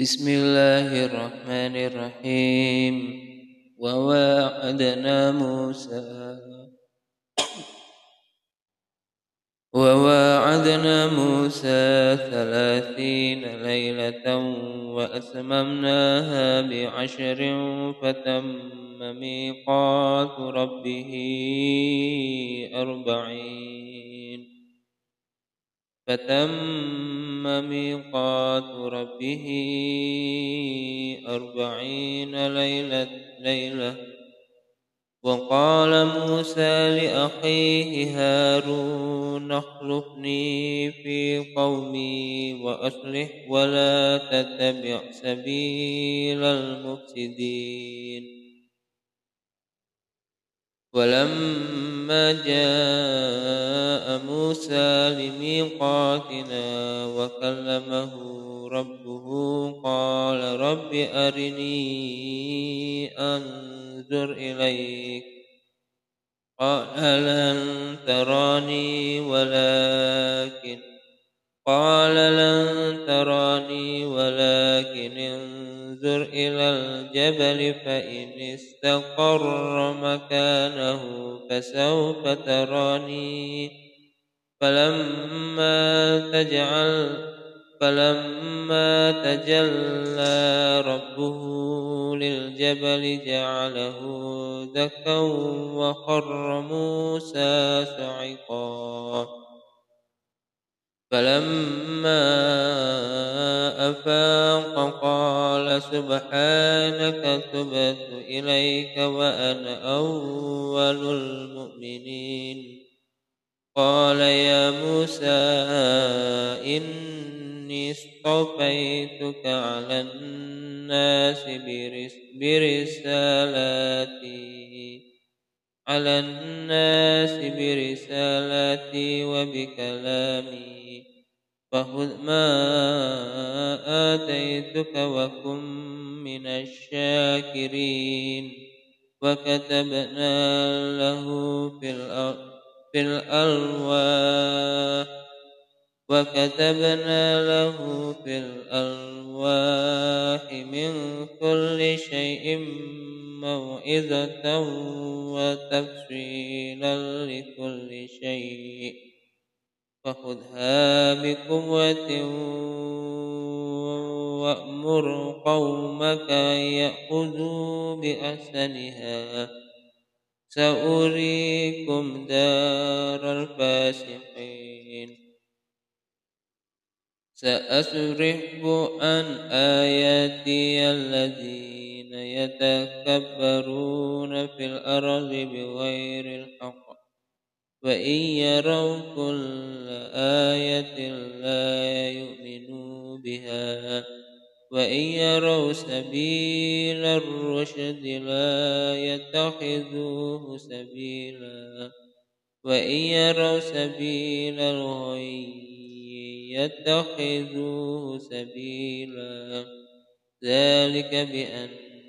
بسم الله الرحمن الرحيم وواعدنا موسى وواعدنا موسى ثلاثين ليلة وأتممناها بعشر فتم ميقات ربه أربعين فتم ميقات ربه أربعين ليلة, ليلة. وقال موسى لأخيه هارون اخلفني في قومي وأصلح ولا تتبع سبيل المفسدين. ولما جاء موسى لميقاتنا وكلمه ربه قال رب أرني أنظر إليك. قال لن تراني ولكن. قال لن تراني ولكن انظر إلى الجبل فإن استقر مكانه فسوف تراني. فلما تجعل فلما تجلى ربه للجبل جعله دكا وخر موسى صعقا فلما أفاق سبحانك تبت إليك وأنا أول المؤمنين. قال يا موسى إني اصطفيتك على الناس برسالاتي على الناس برسالاتي وبكلامي. فخذ ما آتيتك وكن من الشاكرين. وكتبنا له في في الألواح وكتبنا له في الألواح من كل شيء موعظة وتفصيلا لكل شيء. فخذها بقوة وأمر قومك يأخذوا بأحسنها. سأريكم دار الفاسقين. سأصرف عن آياتي الذين يتكبرون في الأرض بغير الحق. وإن يروا كل آية لا يؤمنوا بها وإن يروا سبيل الرشد لا يتخذوه سبيلا وإن يروا سبيل الغي يتخذوه سبيلا ذلك بأن